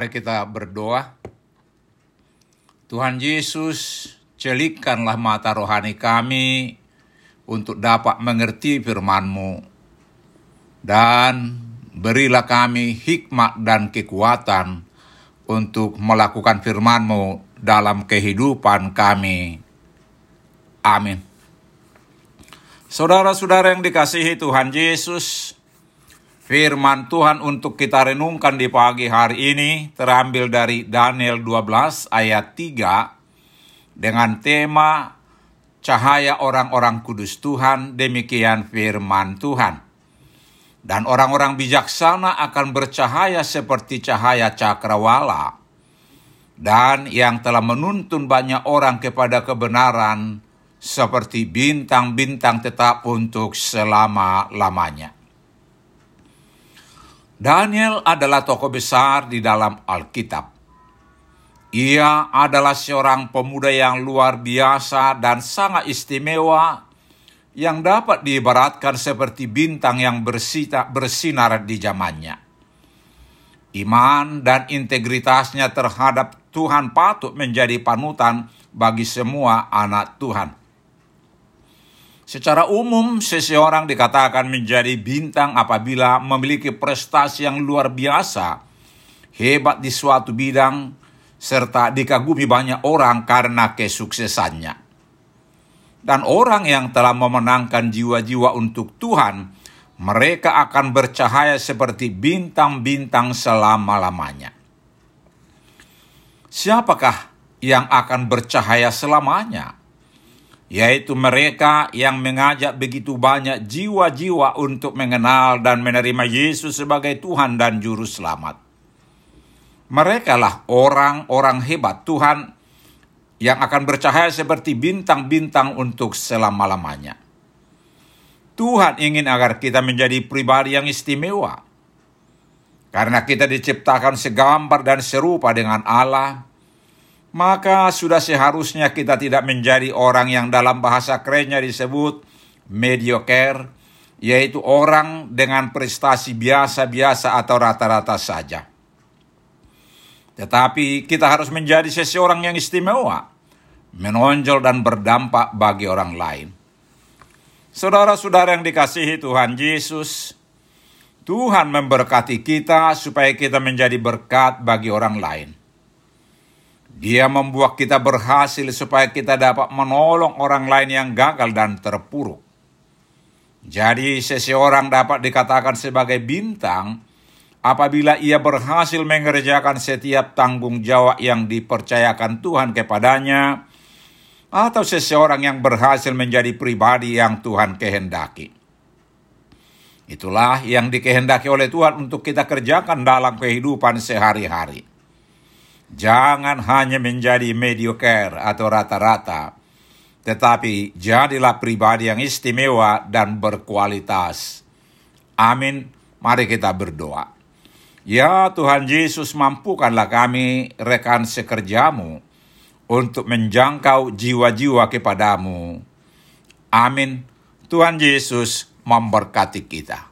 Mari kita berdoa. Tuhan Yesus, celikkanlah mata rohani kami untuk dapat mengerti firman-Mu. Dan berilah kami hikmat dan kekuatan untuk melakukan firman-Mu dalam kehidupan kami. Amin. Saudara-saudara yang dikasihi Tuhan Yesus, firman Tuhan untuk kita renungkan di pagi hari ini terambil dari Daniel 12 ayat 3 dengan tema cahaya orang-orang kudus Tuhan, demikian firman Tuhan. Dan orang-orang bijaksana akan bercahaya seperti cahaya cakrawala. Dan yang telah menuntun banyak orang kepada kebenaran seperti bintang-bintang tetap untuk selama-lamanya. Daniel adalah tokoh besar di dalam Alkitab. Ia adalah seorang pemuda yang luar biasa dan sangat istimewa yang dapat diibaratkan seperti bintang yang bersinar di zamannya. Iman dan integritasnya terhadap Tuhan patut menjadi panutan bagi semua anak Tuhan. Secara umum, seseorang dikatakan menjadi bintang apabila memiliki prestasi yang luar biasa, hebat di suatu bidang, serta dikagumi banyak orang karena kesuksesannya. Dan orang yang telah memenangkan jiwa-jiwa untuk Tuhan, mereka akan bercahaya seperti bintang-bintang selama-lamanya. Siapakah yang akan bercahaya selamanya, yaitu mereka yang mengajak begitu banyak jiwa-jiwa untuk mengenal dan menerima Yesus sebagai Tuhan dan Juru Selamat. Mereka lah orang-orang hebat Tuhan yang akan bercahaya seperti bintang-bintang untuk selama-lamanya. Tuhan ingin agar kita menjadi pribadi yang istimewa. Karena kita diciptakan segambar dan serupa dengan Allah, maka sudah seharusnya kita tidak menjadi orang yang dalam bahasa kerennya disebut mediocre, yaitu orang dengan prestasi biasa-biasa atau rata-rata saja. Tetapi kita harus menjadi seseorang yang istimewa, menonjol dan berdampak bagi orang lain. Saudara-saudara yang dikasihi Tuhan Yesus, Tuhan memberkati kita supaya kita menjadi berkat bagi orang lain. Dia membuat kita berhasil supaya kita dapat menolong orang lain yang gagal dan terpuruk. Jadi seseorang dapat dikatakan sebagai bintang apabila ia berhasil mengerjakan setiap tanggung jawab yang dipercayakan Tuhan kepadanya atau seseorang yang berhasil menjadi pribadi yang Tuhan kehendaki. Itulah yang dikehendaki oleh Tuhan untuk kita kerjakan dalam kehidupan sehari-hari. Jangan hanya menjadi mediocre atau rata-rata, tetapi jadilah pribadi yang istimewa dan berkualitas. Amin. Mari kita berdoa. Ya Tuhan Yesus, mampukanlah kami rekan sekerjamu untuk menjangkau jiwa-jiwa kepadamu. Amin. Tuhan Yesus memberkati kita.